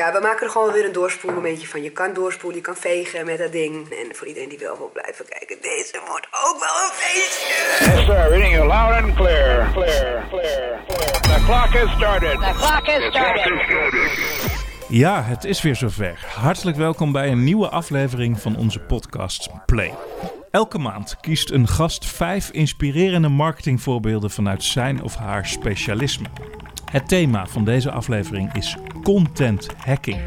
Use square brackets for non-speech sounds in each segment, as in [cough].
Ja, we maken er gewoon weer een doorspoelmomentje van. Je kan doorspoelen, je kan vegen met dat ding. En voor iedereen die wel wil blijven kijken, deze wordt ook wel een feestje. Yes, sir. Reading you loud and clear. Clear, clear, clear. The clock has started. The clock has started. Ja, het is weer zover. Hartelijk welkom bij een nieuwe aflevering van onze podcast Play. Elke maand kiest een gast vijf inspirerende marketingvoorbeelden vanuit zijn of haar specialisme. Het thema van deze aflevering is content hacking.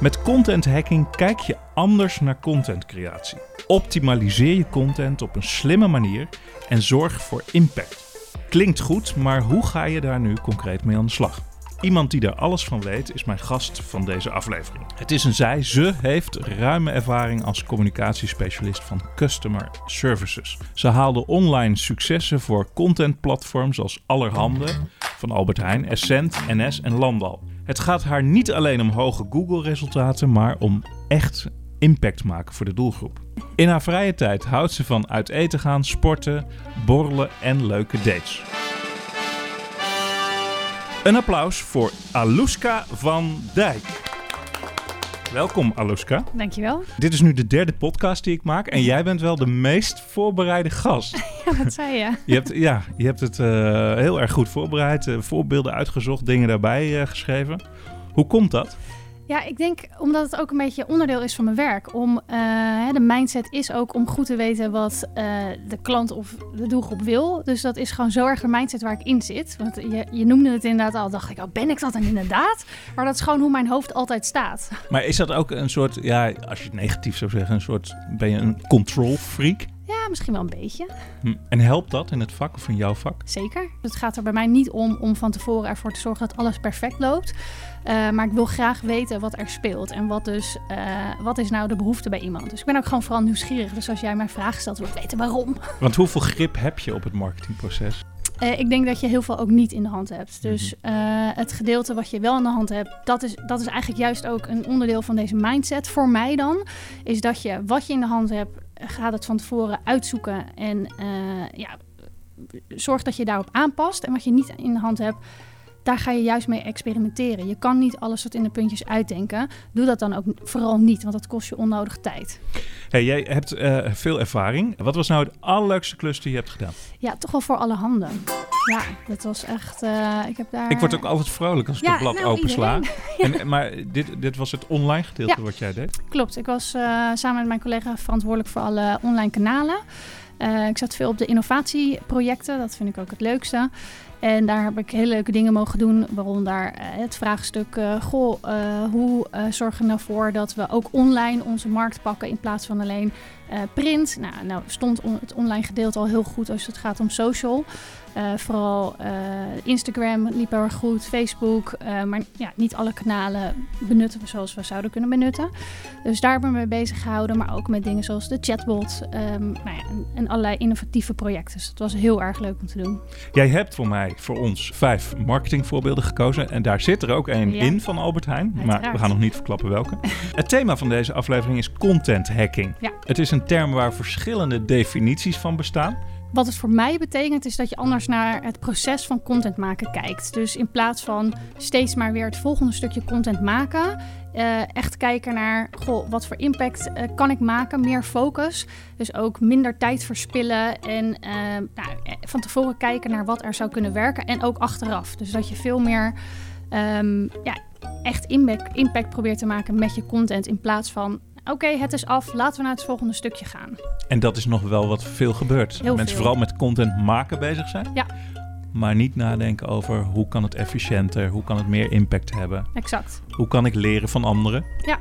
Met content hacking kijk je anders naar contentcreatie. Optimaliseer je content op een slimme manier en zorg voor impact. Klinkt goed, maar hoe ga je daar nu concreet mee aan de slag? Iemand die daar alles van weet is mijn gast van deze aflevering. Het is een zij, ze heeft ruime ervaring als communicatiespecialist van Customer Services. Ze haalde online successen voor contentplatforms als Allerhande, van Albert Heijn, Essent, NS en Landal. Het gaat haar niet alleen om hoge Google-resultaten, maar om echt impact maken voor de doelgroep. In haar vrije tijd houdt ze van uit eten gaan, sporten, borrelen en leuke dates. Een applaus voor Aluska van Dijk. Welkom Aluska. Dankjewel. Dit is nu de derde podcast die ik maak en jij bent wel de meest voorbereide gast. [laughs] Ja, wat zei je? Je hebt, ja, je hebt het eh, heel erg goed voorbereid, eh, voorbeelden uitgezocht, dingen daarbij eh, geschreven. Hoe komt dat? Ja, ik denk omdat het ook een beetje onderdeel is van mijn werk. Om, uh, de mindset is ook om goed te weten wat uh, de klant of de doelgroep wil. Dus dat is gewoon zo erg de mindset waar ik in zit. Want je, je noemde het inderdaad al, dacht ik, oh, ben ik dat dan inderdaad? Maar dat is gewoon hoe mijn hoofd altijd staat. Maar is dat ook een soort, ja, als je het negatief zou zeggen, een soort, ben je een control freak? Ja, misschien wel een beetje. Hm. En helpt dat in het vak of in jouw vak? Zeker. Het gaat er bij mij niet om om van tevoren ervoor te zorgen dat alles perfect loopt. Uh, maar ik wil graag weten wat er speelt en wat, dus, uh, wat is nou de behoefte bij iemand. Dus ik ben ook gewoon vooral nieuwsgierig. Dus als jij mij vragen stelt, wil ik weten waarom. Want hoeveel grip heb je op het marketingproces? Uh, ik denk dat je heel veel ook niet in de hand hebt. Dus uh, het gedeelte wat je wel in de hand hebt, dat is, dat is eigenlijk juist ook een onderdeel van deze mindset. Voor mij dan, is dat je wat je in de hand hebt, gaat het van tevoren uitzoeken. En uh, ja, zorg dat je daarop aanpast. En wat je niet in de hand hebt, daar ga je juist mee experimenteren. Je kan niet alles tot in de puntjes uitdenken. Doe dat dan ook vooral niet, want dat kost je onnodig tijd. Hey, jij hebt uh, veel ervaring. Wat was nou het allerleukste klus die je hebt gedaan? Ja, toch wel voor alle handen. Ja, dat was echt. Uh, ik heb daar. Ik word ook altijd vrolijk als ik ja, het blad nou, opensla. ja. [laughs] En, maar dit, dit was het online gedeelte Ja. wat jij deed. Klopt. Ik was uh, samen met mijn collega verantwoordelijk voor alle online kanalen. Uh, ik zat veel op de innovatieprojecten. Dat vind ik ook het leukste. En daar heb ik hele leuke dingen mogen doen, waaronder uh, het vraagstuk: uh, Goh, uh, hoe zorgen we nou voor dat we ook online onze markt pakken in plaats van alleen print? Nou, nou stond on het online gedeelte al heel goed als het gaat om social. vooral Instagram liep heel erg goed, Facebook, maar ja, niet alle kanalen benutten we zoals we zouden kunnen benutten. Dus daar ben ik mee bezig gehouden, maar ook met dingen zoals de chatbot um, nou ja, en, allerlei innovatieve projecten. Dus het was heel erg leuk om te doen. Jij hebt voor mij voor ons vijf marketingvoorbeelden gekozen. En daar zit er ook één Ja. in van Albert Heijn. Maar we gaan nog niet verklappen welke. Het thema van deze aflevering is content hacking. Ja. Het is een term waar verschillende definities van bestaan. Wat het voor mij betekent is dat je anders naar het proces van content maken kijkt. Dus in plaats van steeds maar weer het volgende stukje content maken, uh, echt kijken naar goh, wat voor impact uh, kan ik maken, meer focus. Dus ook minder tijd verspillen en uh, nou, van tevoren kijken naar wat er zou kunnen werken en ook achteraf. Dus dat je veel meer um, ja, echt impact, impact probeert te maken met je content in plaats van oké, okay, het is af, laten we naar het volgende stukje gaan. En dat is nog wel wat veel gebeurt. Heel Mensen veel. vooral met content maken bezig zijn. Ja. Maar niet nadenken over hoe kan het efficiënter, hoe kan het meer impact hebben. Exact. Hoe kan ik leren van anderen. Ja.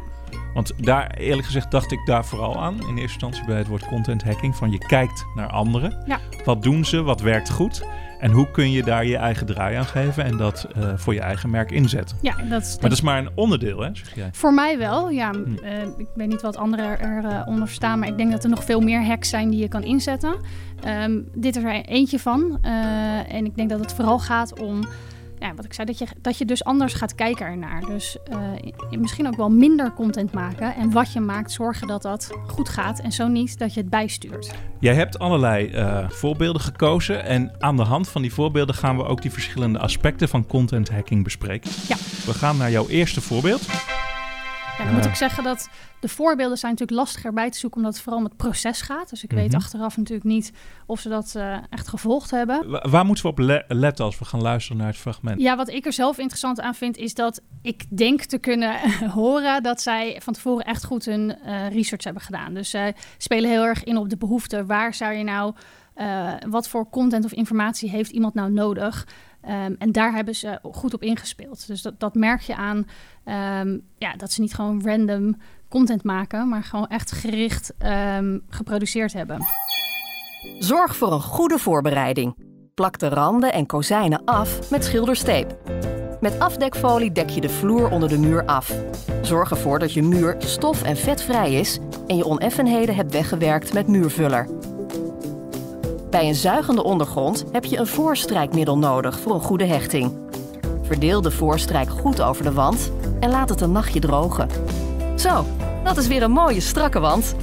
Want daar, eerlijk gezegd, dacht ik daar vooral aan. In eerste instantie bij het woord content hacking. Van je kijkt naar anderen. Ja. Wat doen ze? Wat werkt goed? En hoe kun je daar je eigen draai aan geven en dat uh, voor je eigen merk inzetten? Ja, dat is maar dat is maar een onderdeel, hè, zeg jij? Voor mij wel, ja. Hm. Uh, ik weet niet wat anderen eronder uh, staan, maar ik denk dat er nog veel meer hacks zijn die je kan inzetten. Um, dit is er eentje van. En ik denk dat het vooral gaat om ja, wat ik zei, dat je, dat je dus anders gaat kijken ernaar. Dus uh, misschien ook wel minder content maken. En wat je maakt, zorgen dat dat goed gaat. En zo niet dat je het bijstuurt. Jij hebt allerlei uh, voorbeelden gekozen. En aan de hand van die voorbeelden gaan we ook die verschillende aspecten van content hacking bespreken. Ja. We gaan naar jouw eerste voorbeeld. Ja, dan moet ik zeggen dat de voorbeelden zijn natuurlijk lastiger bij te zoeken, omdat het vooral om het proces gaat. Dus ik weet Mhm. achteraf natuurlijk niet of ze dat eh, echt gevolgd hebben. Wa- waar moeten we op le- letten als we gaan luisteren naar het fragment? Ja, wat ik er zelf interessant aan vind, is dat ik denk te kunnen [laughs] horen dat zij van tevoren echt goed hun eh, research hebben gedaan. Dus zij spelen heel erg in op de behoeften. Waar zou je nou, eh, wat voor content of informatie heeft iemand nou nodig? Ehm, en daar hebben ze goed op ingespeeld. Dus dat, dat merk je aan ehm, ja, dat ze niet gewoon random content maken, maar gewoon echt gericht ehm, geproduceerd hebben. Zorg voor een goede voorbereiding. Plak de randen en kozijnen af met schildersteep. Met afdekfolie dek je de vloer onder de muur af. Zorg ervoor dat je muur stof- en vetvrij is en je oneffenheden hebt weggewerkt met muurvuller. Bij een zuigende ondergrond heb je een voorstrijkmiddel nodig voor een goede hechting. Verdeel de voorstrijk goed over de wand en laat het een nachtje drogen. Zo, dat is weer een mooie strakke wand.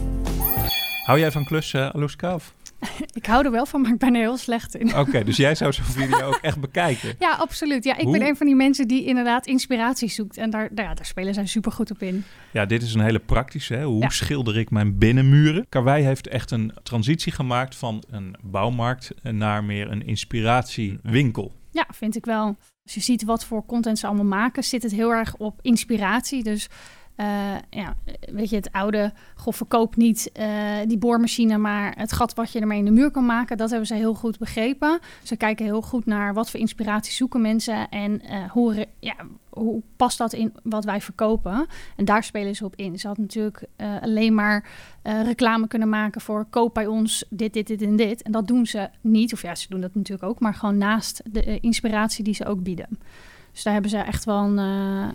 Hou jij van klussen, Aluska? Of? [laughs] Ik hou er wel van, maar ik ben er heel slecht in. Oké, [laughs] dus jij zou zo'n video ook echt bekijken. Ja, absoluut. Ja, ik Hoe- ben een van die mensen die inderdaad inspiratie zoekt. En daar, daar, ja, daar spelen zij super goed op in. Ja, dit is een hele praktische. Hè? Hoe Ja. schilder ik mijn binnenmuren? Karwei heeft echt een transitie gemaakt van een bouwmarkt naar meer een inspiratiewinkel. Ja, vind ik wel. Als je ziet wat voor content ze allemaal maken, zit het heel erg op inspiratie. Dus eh, ja, weet je, het oude, goh, verkoop niet eh, die boormachine, maar het gat wat je ermee in de muur kan maken, dat hebben ze heel goed begrepen. Ze kijken heel goed naar wat voor inspiratie zoeken mensen en eh, hoe, ja, hoe past dat in wat wij verkopen. En daar spelen ze op in. Ze had natuurlijk alleen maar reclame kunnen maken voor koop bij ons dit, dit, dit en dit. En dat doen ze niet. Of ja, ze doen dat natuurlijk ook, maar gewoon naast de inspiratie die ze ook bieden. Dus daar hebben ze echt wel een,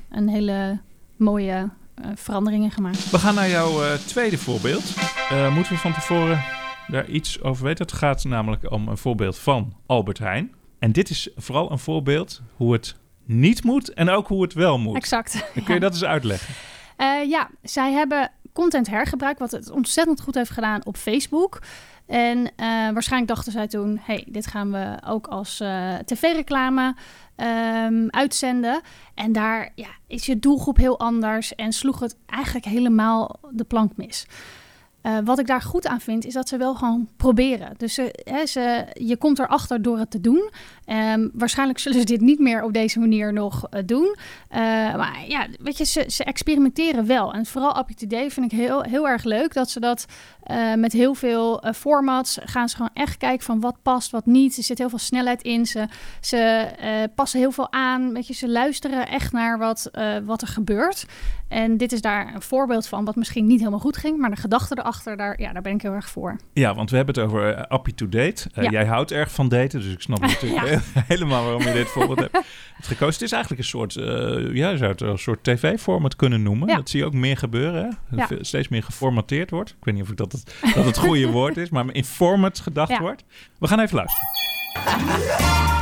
een hele mooie veranderingen gemaakt. We gaan naar jouw eh, tweede voorbeeld. Eh, moeten we van tevoren daar iets over weten? Het gaat namelijk om een voorbeeld van Albert Heijn. En dit is vooral een voorbeeld hoe het niet moet en ook hoe het wel moet. Exact. Dan kun je Ja. dat eens uitleggen? Eh, ja, zij hebben content hergebruikt, wat het ontzettend goed heeft gedaan op Facebook. En eh, waarschijnlijk dachten zij toen: hey, dit gaan we ook als eh, tv-reclame ehm, uitzenden. En daar ja, is je doelgroep heel anders en sloeg het eigenlijk helemaal de plank mis. Eh, wat ik daar goed aan vind, is dat ze wel gewoon proberen. Dus ze, hè, ze, je komt erachter door het te doen. Ehm, waarschijnlijk zullen ze dit niet meer op deze manier nog eh, doen. Eh, maar ja, weet je, ze, ze experimenteren wel. En vooral Up to Date vind ik heel, heel erg leuk dat ze dat eh, met heel veel eh, formats gaan ze gewoon echt kijken van wat past, wat niet. Er zit heel veel snelheid in. Ze, ze eh, passen heel veel aan. Weet je, ze luisteren echt naar wat, wat er gebeurt. En dit is daar een voorbeeld van wat misschien niet helemaal goed ging. Maar de gedachte erachter, daar, ja, daar ben ik heel erg voor. Ja, want we hebben het over Appie to Date. Ja. Jij houdt erg van daten, dus ik snap [laughs] natuurlijk Ja. [laughs] helemaal waarom je dit voorbeeld hebt gekozen. Het is eigenlijk een soort, ja, je zou het een soort tv-format kunnen noemen. Ja. Dat zie je ook meer gebeuren. Hè? Steeds meer geformateerd wordt. Ik weet niet of ik dat, het, dat het goede woord is, maar in format gedacht Ja. wordt. We gaan even luisteren.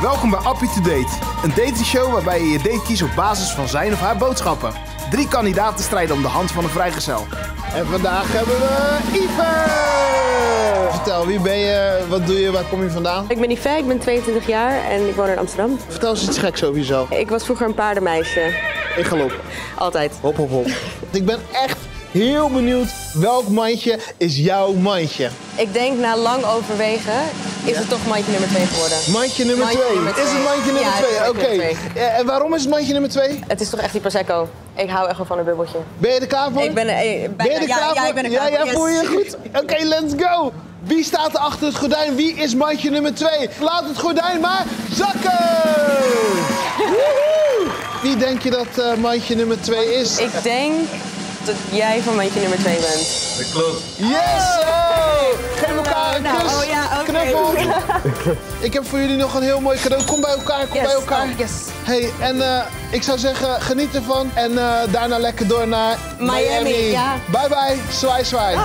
Welkom bij Appie to Date, een datingshow waarbij je je date kiest op basis van zijn of haar boodschappen. Drie kandidaten strijden om de hand van een vrijgezel. En vandaag hebben we Iver! Vertel, wie ben je, wat doe je, waar kom je vandaan? Ik ben Yves, ik ben 22 jaar en ik woon in Amsterdam. Vertel eens iets geks over jezelf. Ik was vroeger een paardenmeisje. Ik ga lopen. Altijd. Hop, hop, hop. [laughs] ik ben echt heel benieuwd, welk mandje is jouw mandje? Ik denk na lang overwegen is het toch mandje nummer 2 geworden. Mandje nummer Mandje 2. nummer Is het mandje nummer Ja, het 2? is Oké. Eh, En waarom is het mandje nummer 2? Het is toch echt die Prosecco. Ik hou echt wel van een bubbeltje. Ben je er klaar voor? Ik ben eh, bijna. Ben je er ja, klaar ja, voor? ik ben er ja, klaar ja, voor. Yes. voel je goed? [laughs] Oké, let's go! Wie staat er achter het gordijn? Wie is mandje nummer 2? Laat het gordijn maar zakken! Wie denk je dat eh, mandje nummer 2 is? Ik denk dat jij van mandje nummer 2 bent. Yes! Oh! Geef elkaar een Nou, kus. oh ja. Knuffel. [laughs] Ik heb voor jullie nog een heel mooi cadeau. Kom bij elkaar, kom Yes, bij elkaar. oh, yes. Hey, en eh, ik zou zeggen, geniet ervan. En eh, daarna lekker door naar Miami, ja. Bye bye, zwaai zwaai.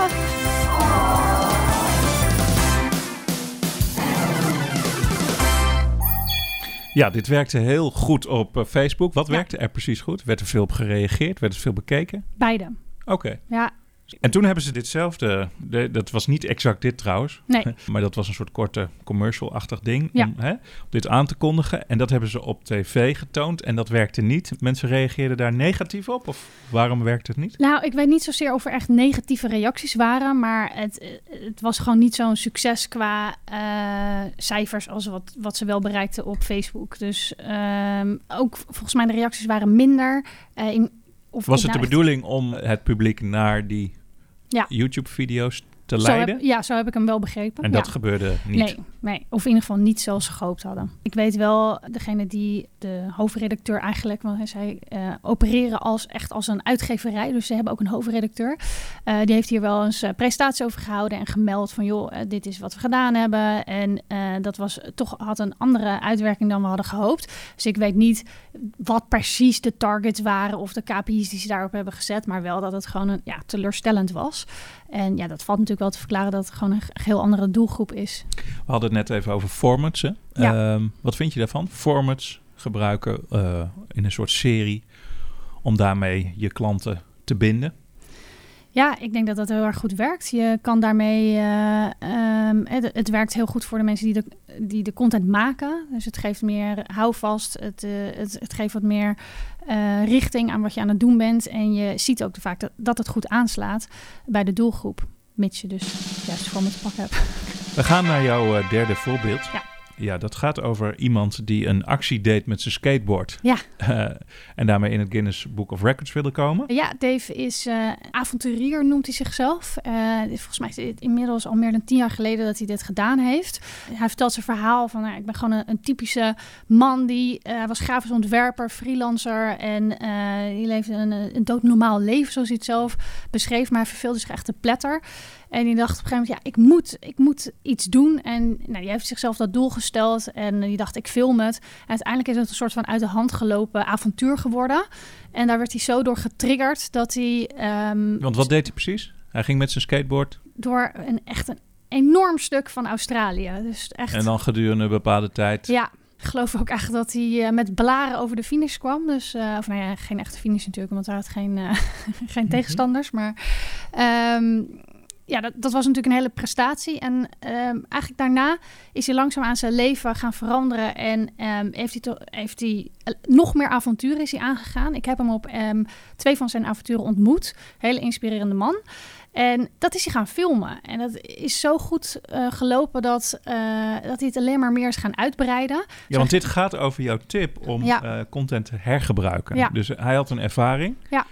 Ja, dit werkte heel goed op eh, Facebook. Wat Ja. werkte er precies goed? Werd er veel op gereageerd? Werd er veel bekeken? Beide. Oké. Ja, En toen hebben ze ditzelfde, de, dat was niet exact dit trouwens, Nee. [laughs] maar dat was een soort korte commercial-achtig ding Ja. om hè, om dit aan te kondigen. En dat hebben ze op tv getoond en dat werkte niet. Mensen reageerden daar negatief op of waarom werkte het niet? Nou, ik weet niet zozeer of er echt negatieve reacties waren, maar het, het was gewoon niet zo'n succes qua eh, cijfers als wat, wat ze wel bereikten op Facebook. Dus ehm, ook volgens mij de reacties waren minder. eh, in, of Was het de bedoeling om het publiek naar die Ja. YouTube-video's te Zo leiden? heb, ja, zo heb ik hem wel begrepen. En dat ja. gebeurde niet. Nee, nee, of in ieder geval niet zoals ze gehoopt hadden. Ik weet wel, degene die de hoofdredacteur eigenlijk, want hij zei, eh, opereren als echt als een uitgeverij. Dus ze hebben ook een hoofdredacteur. Eh, die heeft hier wel eens eh, presentatie over gehouden en gemeld van, joh, dit is wat we gedaan hebben. En dat was toch had een andere uitwerking dan we hadden gehoopt. Dus ik weet niet wat precies de targets waren of de KPI's die ze daarop hebben gezet, maar wel dat het gewoon een, ja, teleurstellend was. En ja, dat valt natuurlijk wel te verklaren dat het gewoon een heel andere doelgroep is. We hadden het net even over formats. Hè? Ja. Ehm, wat vind je daarvan? Formats gebruiken eh, in een soort serie om daarmee je klanten te binden. Ja, ik denk dat dat heel erg goed werkt. Je kan daarmee. eh, ehm, het, het werkt heel goed voor de mensen die de, die de content maken. Dus het geeft meer houvast. Het, eh, het, het geeft wat meer richting aan wat je aan het doen bent. En je ziet ook vaak dat, dat het goed aanslaat bij de doelgroep. Mits je dus juist voor me te pakken hebt. We gaan naar jouw eh, derde voorbeeld. Ja. Ja, dat gaat over iemand die een actie deed met zijn skateboard. Ja. [laughs] Eh, en daarmee in het Guinness Book of Records wilde komen. Ja, Dave is eh, avonturier, noemt hij zichzelf. Eh, volgens mij is het inmiddels al meer dan tien jaar geleden dat hij dit gedaan heeft. Hij vertelt zijn verhaal van, nou, ik ben gewoon een, een typische man die hij was grafisch ontwerper, freelancer en die leefde een, een doodnormaal leven, zoals hij het zelf beschreef. Maar hij verveelde zich echt te pletter. En die dacht op een gegeven moment, ja, ik moet, ik moet iets doen. En nou, die heeft zichzelf dat doel gesteld en die dacht, ik film het. En uiteindelijk is het een soort van uit de hand gelopen avontuur geworden. En daar werd hij zo door getriggerd dat hij ehm, Want wat deed hij precies? Hij ging met zijn skateboard door een echt een enorm stuk van Australië. Dus echt. en dan gedurende een bepaalde tijd. Ja, ik geloof ook echt dat hij eh, met blaren over de finish kwam. Dus, eh, of nou ja, geen echte finish natuurlijk, want hij had geen, eh, [laughs] geen tegenstanders. Maar ehm, ja, dat, dat was natuurlijk een hele prestatie. En ehm, eigenlijk daarna is hij langzaam aan zijn leven gaan veranderen. En ehm, heeft hij, to- heeft hij eh, nog meer avonturen is hij aangegaan. Ik heb hem op ehm, twee van zijn avonturen ontmoet. Hele inspirerende man. En dat is hij gaan filmen. En dat is zo goed eh, gelopen dat, eh, dat hij het alleen maar meer is gaan uitbreiden. Ja, want dit gaat over jouw tip om Ja. content te hergebruiken. Ja. Dus hij had een ervaring. Ja.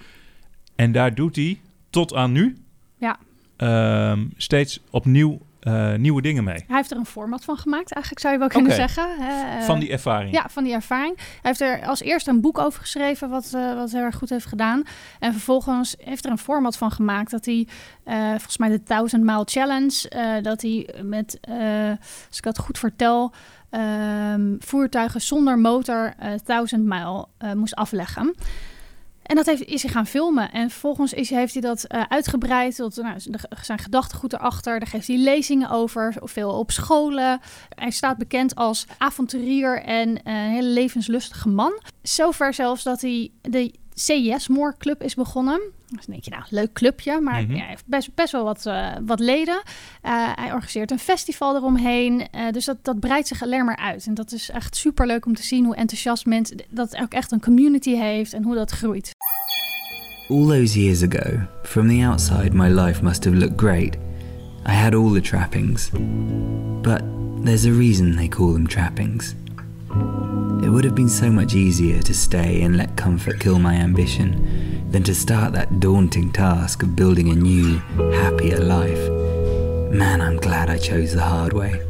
En daar doet hij tot aan nu Ja. Ehm, steeds opnieuw eh, nieuwe dingen mee. Hij heeft er een format van gemaakt, eigenlijk zou je wel kunnen zeggen. Eh, Van die ervaring. Ja, van die ervaring. Hij heeft er als eerste een boek over geschreven, wat, eh, wat heel erg goed heeft gedaan. En vervolgens heeft er een format van gemaakt dat hij, volgens mij de 1000 Mile Challenge, dat hij met, als ik dat goed vertel, ehm, voertuigen zonder motor eh 1000 mijl moest afleggen. En dat heeft, is hij gaan filmen. En vervolgens is, heeft hij dat eh, uitgebreid tot nou, zijn gedachtegoed erachter. Daar geeft hij lezingen over, veel op scholen. Hij staat bekend als avonturier en eh, een hele levenslustige man. Zover zelfs dat hij de CES More Club is begonnen. Dus dan denk je, nou, leuk clubje, maar Mhm. ja, hij heeft best, best wel wat, eh, wat leden. Eh, hij organiseert een festival eromheen. Eh, dus dat, dat breidt zich alleen maar uit. En dat is echt super leuk om te zien hoe enthousiast mensen... dat het ook echt een community heeft en hoe dat groeit. All those years ago, from the outside, my life must have looked great. I had all the trappings. But there's a reason they call them trappings. It would have been so much easier to stay and let comfort kill my ambition than to start that daunting task of building a new, happier life. Man, I'm glad I chose the hard way.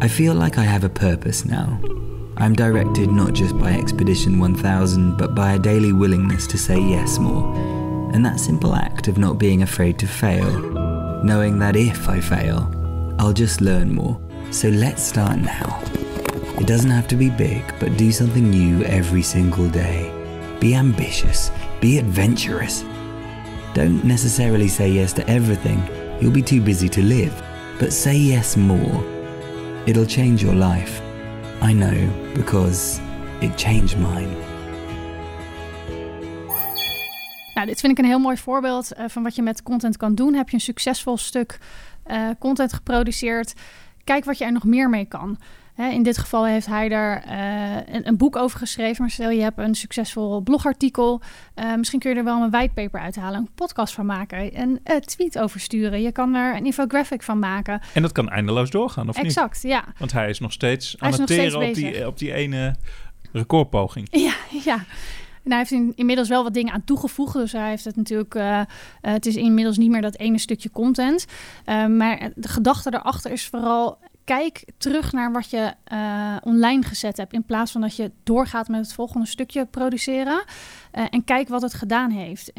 I feel like I have a purpose now. I'm directed not just by Expedition 1000, but by a daily willingness to say yes more. And that simple act of not being afraid to fail, knowing that if I fail, I'll just learn more. So let's start now. It doesn't have to be big, but do something new every single day. Be ambitious, be adventurous. Don't necessarily say yes to everything, you'll be too busy to live, but say yes more. It'll change your life. I know because it changed mine. Nou, dit vind ik een heel mooi voorbeeld uh, van wat je met content kan doen. Heb je een succesvol stuk uh, content geproduceerd, kijk wat je er nog meer mee kan. Hè, in dit geval heeft hij er uh, een, een, boek over geschreven. Maar stel je hebt een succesvol blogartikel. Uh, misschien kun je er wel een whitepaper uithalen, een podcast van maken, een uh, tweet over sturen. Je kan er een infographic van maken. En dat kan eindeloos doorgaan, of exact, niet? Exact, ja. Want hij is nog steeds aan het teren op die, op die ene recordpoging. Ja, ja. En hij heeft in, inmiddels wel wat dingen aan toegevoegd. Dus hij heeft het natuurlijk. Uh, uh, het is inmiddels niet meer dat ene stukje content. Uh, maar de gedachte erachter is vooral. Kijk terug naar wat je online gezet hebt. In plaats van dat je doorgaat met het volgende stukje produceren. en kijk wat het gedaan heeft.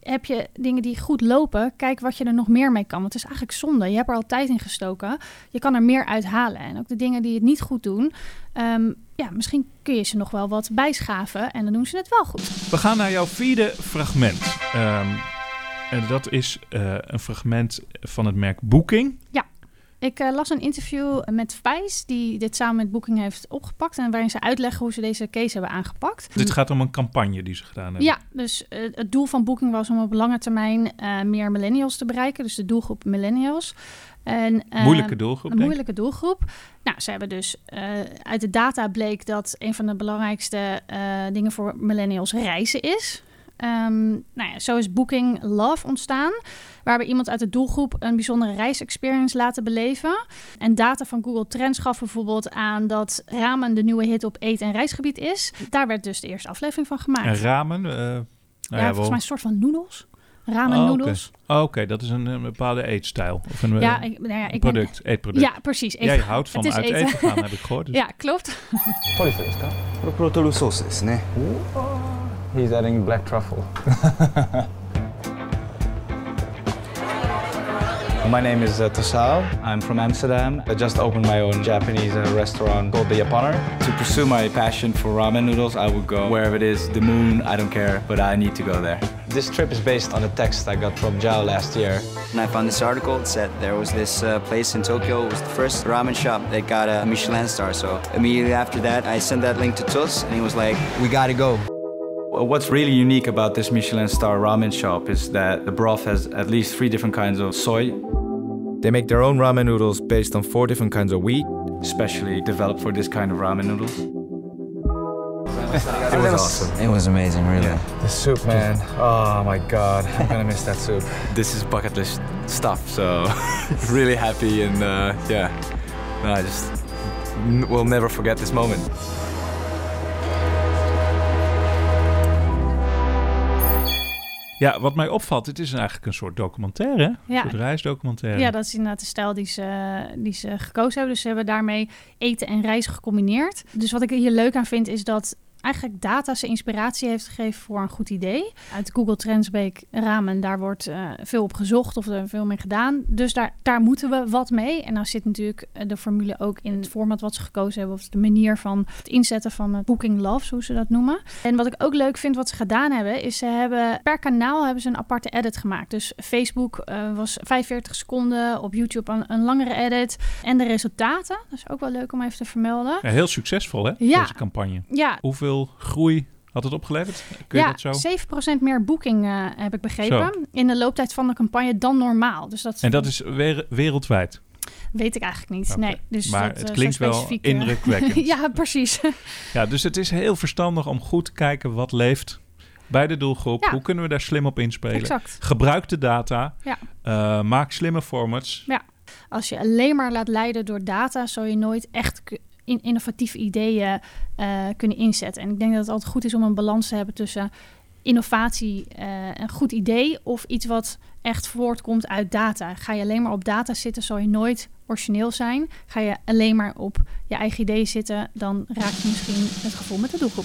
heb je dingen die goed lopen, kijk wat je er nog meer mee kan. Want het is eigenlijk zonde. Je hebt er al tijd in gestoken. Je kan er meer uithalen. En ook de dingen die het niet goed doen. Um, ja, misschien kun je ze nog wel wat bijschaven en dan doen ze het wel goed. We gaan naar jouw vierde fragment. Um, en dat is een fragment van het merk Booking. Ja. Ik uh, las een interview met Vijs, die dit samen met Booking heeft opgepakt. En waarin ze uitleggen hoe ze deze case hebben aangepakt. Dit gaat om een campagne die ze gedaan hebben. Ja, dus uh, het doel van Booking was om op lange termijn meer millennials te bereiken. Dus de doelgroep millennials. En, moeilijke doelgroep. Een moeilijke doelgroep. Nou, ze hebben dus uit de data bleek dat een van de belangrijkste dingen voor millennials reizen is. Um, nou ja, zo is Booking Love ontstaan, waarbij iemand uit de doelgroep een bijzondere reisexperience laten beleven. En data van Google Trends gaf bijvoorbeeld aan dat ramen de nieuwe hit op eet- en reisgebied is. Daar werd dus de eerste aflevering van gemaakt. En ramen? Uh, nou ja, ja, volgens mij een soort van noedels. Ramen oh, noedels. Oké, okay. oh, okay. dat is een, een bepaalde eetstijl. Of een, ja, ik, nou ja, ik product, ben, eetproduct. Ja, precies. Eten. Jij houdt van uit eten. eten gaan, heb ik gehoord. Dus. Ja, klopt. トリュフですかこれプロトルソースですね He's adding black truffle [laughs] My name is uh, Tasao. I'm from Amsterdam. I just opened my own Japanese uh, restaurant called The Japaner. To pursue my passion for ramen noodles, I would go wherever it is, the moon, I don't care, but I need to go there. This trip is based on a text I got from Zhao last year. And I found this article. It said there was this uh, place in Tokyo. It was the first ramen shop that got a Michelin star. So immediately after that, I sent that link to Tus, and he was like, "We gotta go." What's really unique about this Michelin star ramen shop is that the broth has at least three different kinds of soy. They make their own ramen noodles based on four different kinds of wheat, specially developed for this kind of ramen noodles. it was awesome. It was amazing, really. Yeah. The soup, man. Oh my god, I'm gonna miss that soup. [laughs] This is bucket list stuff, so [laughs] really happy and uh, yeah, no, I just n- will never forget this moment. Ja, wat mij opvalt, het is eigenlijk een soort documentaire? Ja. Een soort reisdocumentaire. Ja, dat is inderdaad de stijl die ze, die ze gekozen hebben. Dus ze hebben daarmee eten en reizen gecombineerd. Dus wat ik hier leuk aan vind, is dat eigenlijk data ze inspiratie heeft gegeven voor een goed idee. Uit Google Trends bleek ramen, daar wordt uh, veel op gezocht of er veel mee gedaan. Dus daar, daar moeten we wat mee. En nou zit natuurlijk de formule ook in het format wat ze gekozen hebben... of de manier van het inzetten van het Booking Loves, hoe ze dat noemen. En wat ik ook leuk vind wat ze gedaan hebben... is ze hebben per kanaal hebben ze een aparte edit gemaakt. Dus Facebook uh, was 45 seconden, op YouTube een, een, langere edit. En de resultaten, dat is ook wel leuk om even te vermelden. Ja, heel succesvol hè, ja. deze campagne. Ja. Hoeveel groei had het opgeleverd? Kun je ja, dat zo? 7% meer boeking uh, heb ik begrepen zo. in de looptijd van de campagne dan normaal. Dus dat en dat is weer, wereldwijd? Weet ik eigenlijk niet. Okay. Nee, dus maar dat, het uh, klinkt wel indrukwekkend. [laughs] ja, precies. [laughs] ja, dus het is heel verstandig om goed te kijken wat leeft bij de doelgroep. Ja. Hoe kunnen we daar slim op inspelen? Exact. Gebruik de data. Ja. Uh, maak slimme formats. Ja. Als je alleen maar laat leiden door data, zal je nooit echt in innovatieve ideeën uh, kunnen inzetten. En ik denk dat het altijd goed is om een balans te hebben tussen innovatie, uh, een goed idee of iets wat echt voortkomt uit data. Ga je alleen maar op data zitten, zal je nooit origineel zijn. Ga je alleen maar op je eigen ideeën zitten, dan raak je misschien het gevoel met de doelgroep.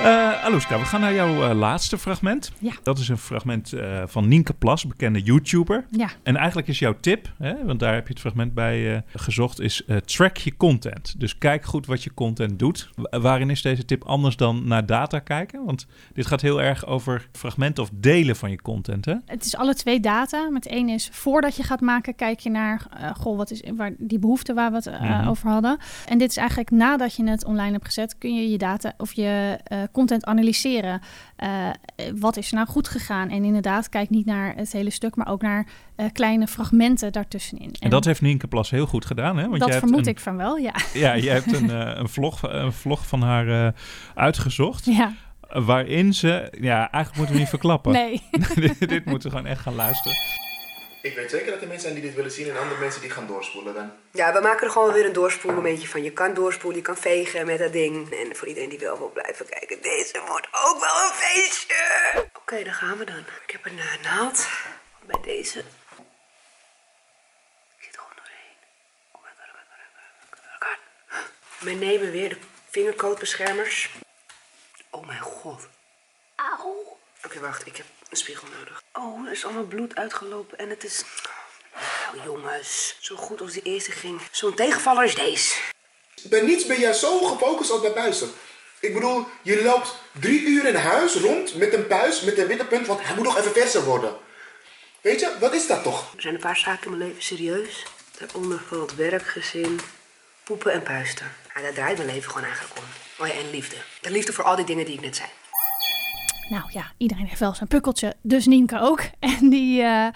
Uh, Aluska, we gaan naar jouw uh, laatste fragment. Ja. Dat is een fragment uh, van Nienke Plas, bekende YouTuber. Ja. En eigenlijk is jouw tip, hè, want daar heb je het fragment bij gezocht, is track je content. Dus kijk goed wat je content doet. Waarin is deze tip anders dan naar data kijken? Want dit gaat heel erg over fragmenten of delen van je content, hè? Het is alle twee data. Met één is voordat je gaat maken, kijk je naar, goh, wat is waar die behoefte waar we het mm -hmm. over hadden. En dit is eigenlijk nadat je het online hebt gezet, kun je je data of je uh, content analyseren. Uh, wat is er nou goed gegaan? En inderdaad, kijk niet naar het hele stuk, maar ook naar kleine fragmenten daartussenin. En, en, dat heeft Nienke Plas heel goed gedaan, hè? Want dat vermoed ik van wel, ja. Ja, je hebt een, een, vlog, een vlog van haar uitgezocht. Ja. Waarin ze, ja, eigenlijk moeten we niet verklappen. Nee. [laughs] dit, dit moeten we gewoon echt gaan luisteren. Ik weet zeker dat er mensen zijn die dit willen zien en andere mensen die gaan doorspoelen dan. Ja, we maken er gewoon weer een doorspoelmomentje van. Je kan doorspoelen, je kan vegen met dat ding. En voor iedereen die wel wil blijven kijken, deze wordt ook wel een feestje. Oké, okay, daar gaan we dan. Ik heb een naald bij deze. Ik zit gewoon doorheen. Mijn nemen weer de vingercoatbeschermers. Oh mijn god. Auw. Oké, wacht. Ik heb een spiegel nodig. Oh, er is allemaal bloed uitgelopen en het is... Nou jongens, zo goed als die eerste ging. Zo'n tegenvaller is deze. Bij niets ben jij zo gefocust als bij puisten. Ik bedoel, je loopt drie uur in huis rond met een puis met een witte punt, want hij moet nog even verser worden. Weet je, wat is dat toch? Er zijn een paar zaken in mijn leven serieus. Daaronder valt werk, gezin, poepen en puisten. Ja, daar draait mijn leven gewoon eigenlijk om. Oh ja, en liefde. De liefde voor al die dingen die ik net zei. Nou ja, iedereen heeft wel zijn pukkeltje, dus Nienke ook. [laughs] En die, uh,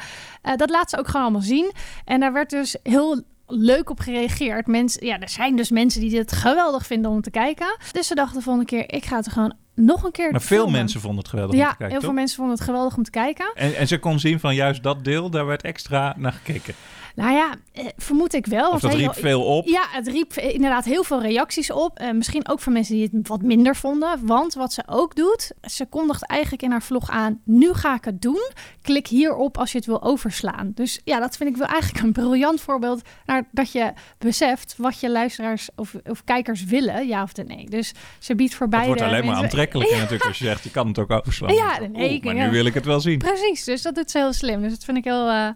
uh, dat laat ze ook gewoon allemaal zien. En daar werd dus heel leuk op gereageerd. Mensen, ja, er zijn dus mensen die dit geweldig vinden om te kijken. Dus ze dachten de volgende keer, ik ga het er gewoon nog een keer Maar veel mensen vonden het geweldig ja, om te kijken, heel veel mensen vonden het geweldig om te kijken. En, en ze kon zien van juist dat deel, daar werd extra naar gekeken. Nou ja, eh, vermoed ik wel. Of dat riep veel op. Ja, het riep inderdaad heel veel reacties op. Uh, misschien ook van mensen die het wat minder vonden. Want wat ze ook doet, ze kondigt eigenlijk in haar vlog aan... nu ga ik het doen. Klik hierop als je het wil overslaan. Dus ja, dat vind ik wel eigenlijk een briljant voorbeeld... naar dat je beseft wat je luisteraars of, of kijkers willen, ja of nee. Dus ze biedt voor beide Het wordt alleen maar aantrekkelijker ja. natuurlijk als je zegt... je kan het ook overslaan. Ja, nee, maar nu wil ik het wel zien. Precies, dus dat doet ze heel slim. Dus dat vind ik heel... Uh,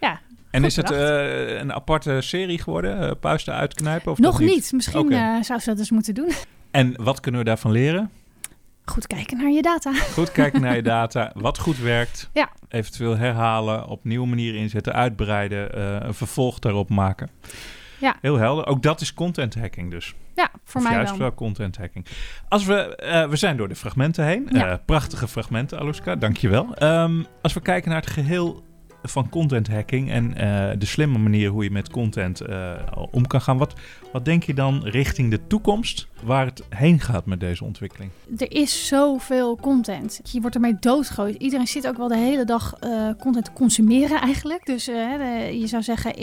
ja, en is het uh, een aparte serie geworden, uh, Puisten uitknijpen? Of Nog niet? niet. Misschien okay. uh, zou ze dat eens moeten doen. En wat kunnen we daarvan leren? Goed kijken naar je data. Goed kijken naar je [laughs] data. Wat goed werkt. Ja. Eventueel herhalen, op nieuwe manieren inzetten, uitbreiden, een vervolg daarop maken. Ja. Heel helder. Ook dat is content hacking dus. Ja, voor of mij juist wel. wel content hacking. Als we, uh, we zijn door de fragmenten heen. Ja. Uh, prachtige fragmenten, Aluska. Dankjewel. Um, als we kijken naar het geheel van content hacking en uh, de slimme manier hoe je met content uh, om kan gaan. Wat, wat denk je dan richting de toekomst waar het heen gaat met deze ontwikkeling? Er is zoveel content. Je wordt ermee doodgegooid. Iedereen zit ook wel de hele dag uh, content te consumeren eigenlijk. Dus je zou zeggen,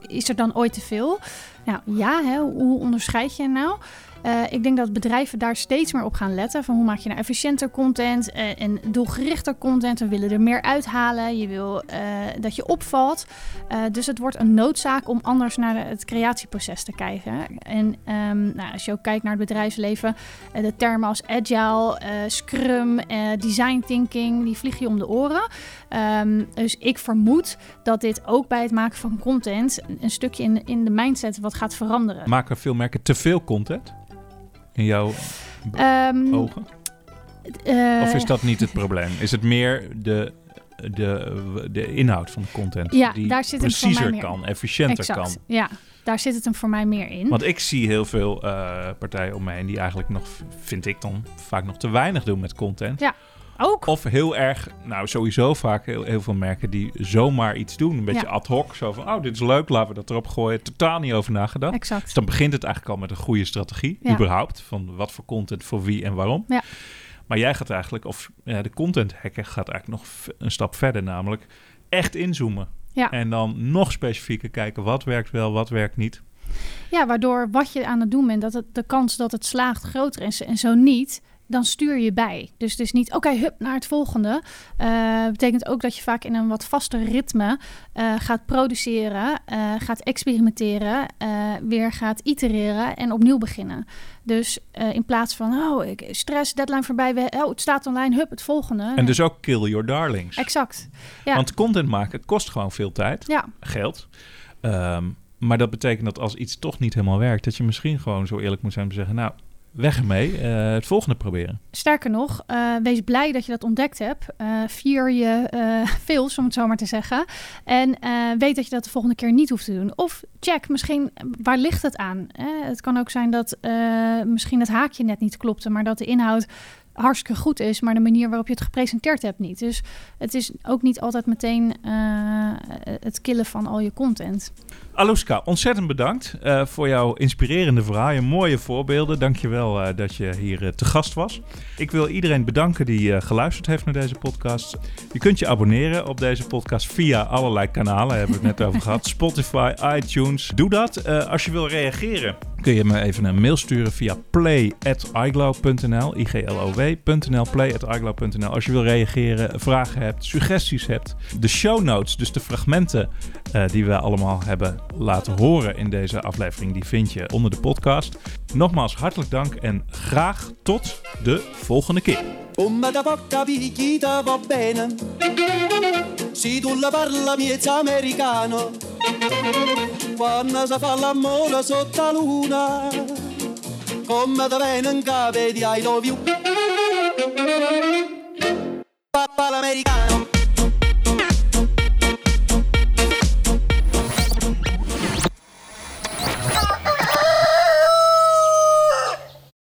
is er dan ooit te veel? Nou ja, hè, hoe onderscheid je nou? Uh, ik denk dat bedrijven daar steeds meer op gaan letten. Van hoe maak je nou efficiënter content uh, en doelgerichter content. We willen er meer uithalen. Je wil uh, dat je opvalt. dus het wordt een noodzaak om anders naar het creatieproces te kijken. En um, nou, als je ook kijkt naar het bedrijfsleven, de termen als agile, scrum, design thinking, die vliegen je om de oren. Um, dus ik vermoed dat dit ook bij het maken van content een stukje in, in de mindset wat gaat veranderen. Maken veel merken te veel content? In jouw um, ogen? Uh, of is dat niet het probleem? Is het meer de, de, de inhoud van de content ja, die daar zit preciezer kan, efficiënter exact, kan? Ja, daar zit het hem voor mij meer in. Want ik zie heel veel uh, partijen om me heen die eigenlijk nog, vind ik dan, vaak nog te weinig doen met content. Ja. Ook. Of heel erg, nou sowieso vaak heel, heel veel merken die zomaar iets doen. Een beetje Ja. ad hoc. Zo van, oh dit is leuk, laten we dat erop gooien. Totaal niet over nagedacht. Exact. Dus dan begint het eigenlijk al met een goede strategie. Ja. Überhaupt. Van wat voor content, voor wie en waarom. Ja. Maar jij gaat eigenlijk, of ja, de content hacker gaat eigenlijk nog een stap verder. Namelijk echt inzoomen. Ja. En dan nog specifieker kijken wat werkt wel, wat werkt niet. Ja, waardoor wat je aan het doen bent, dat het, de kans dat het slaagt groter is. En zo niet, dan stuur je bij. Dus het is niet, oké, hup, naar het volgende. Uh, betekent ook dat je vaak in een wat vaster ritme uh, gaat produceren, uh, gaat experimenteren, weer gaat itereren en opnieuw beginnen. Dus in plaats van, oh, ik, stress, deadline voorbij, we, oh, het staat online, hup, het volgende. En dus ook kill your darlings. Exact. Ja. Want content maken kost gewoon veel tijd, ja. geld. Um, maar dat betekent dat als iets toch niet helemaal werkt, dat je misschien gewoon zo eerlijk moet zijn om te zeggen, nou, weg ermee, uh, het volgende proberen. Sterker nog, uh, wees blij dat je dat ontdekt hebt. Uh, vier je [laughs] veel, om het zo maar te zeggen. En weet dat je dat de volgende keer niet hoeft te doen. Of check misschien, waar ligt het aan? het kan ook zijn dat misschien het haakje net niet klopte, maar dat de inhoud hartstikke goed is, maar de manier waarop je het gepresenteerd hebt niet. Dus het is ook niet altijd meteen uh, het killen van al je content. Aluska, ontzettend bedankt uh, voor jouw inspirerende verhaal. Je mooie voorbeelden. Dankjewel uh, dat je hier te gast was. Ik wil iedereen bedanken die geluisterd heeft naar deze podcast. Je kunt je abonneren op deze podcast via allerlei kanalen. Hebben we het net over gehad. [laughs] Spotify, iTunes. Doe dat. als je wil reageren, kun je me even een mail sturen via play.iglow.nl. I-G-L-O-W.nl. Play.iglow.nl. Als je wil reageren, vragen hebt, suggesties hebt. De show notes, dus de fragmenten die we allemaal hebben laten horen in deze aflevering, die vind je onder de podcast. Nogmaals hartelijk dank en graag tot de volgende keer. Quando si fa l'amore sotto la luna Come da bene in capo di I love you Papa l'americano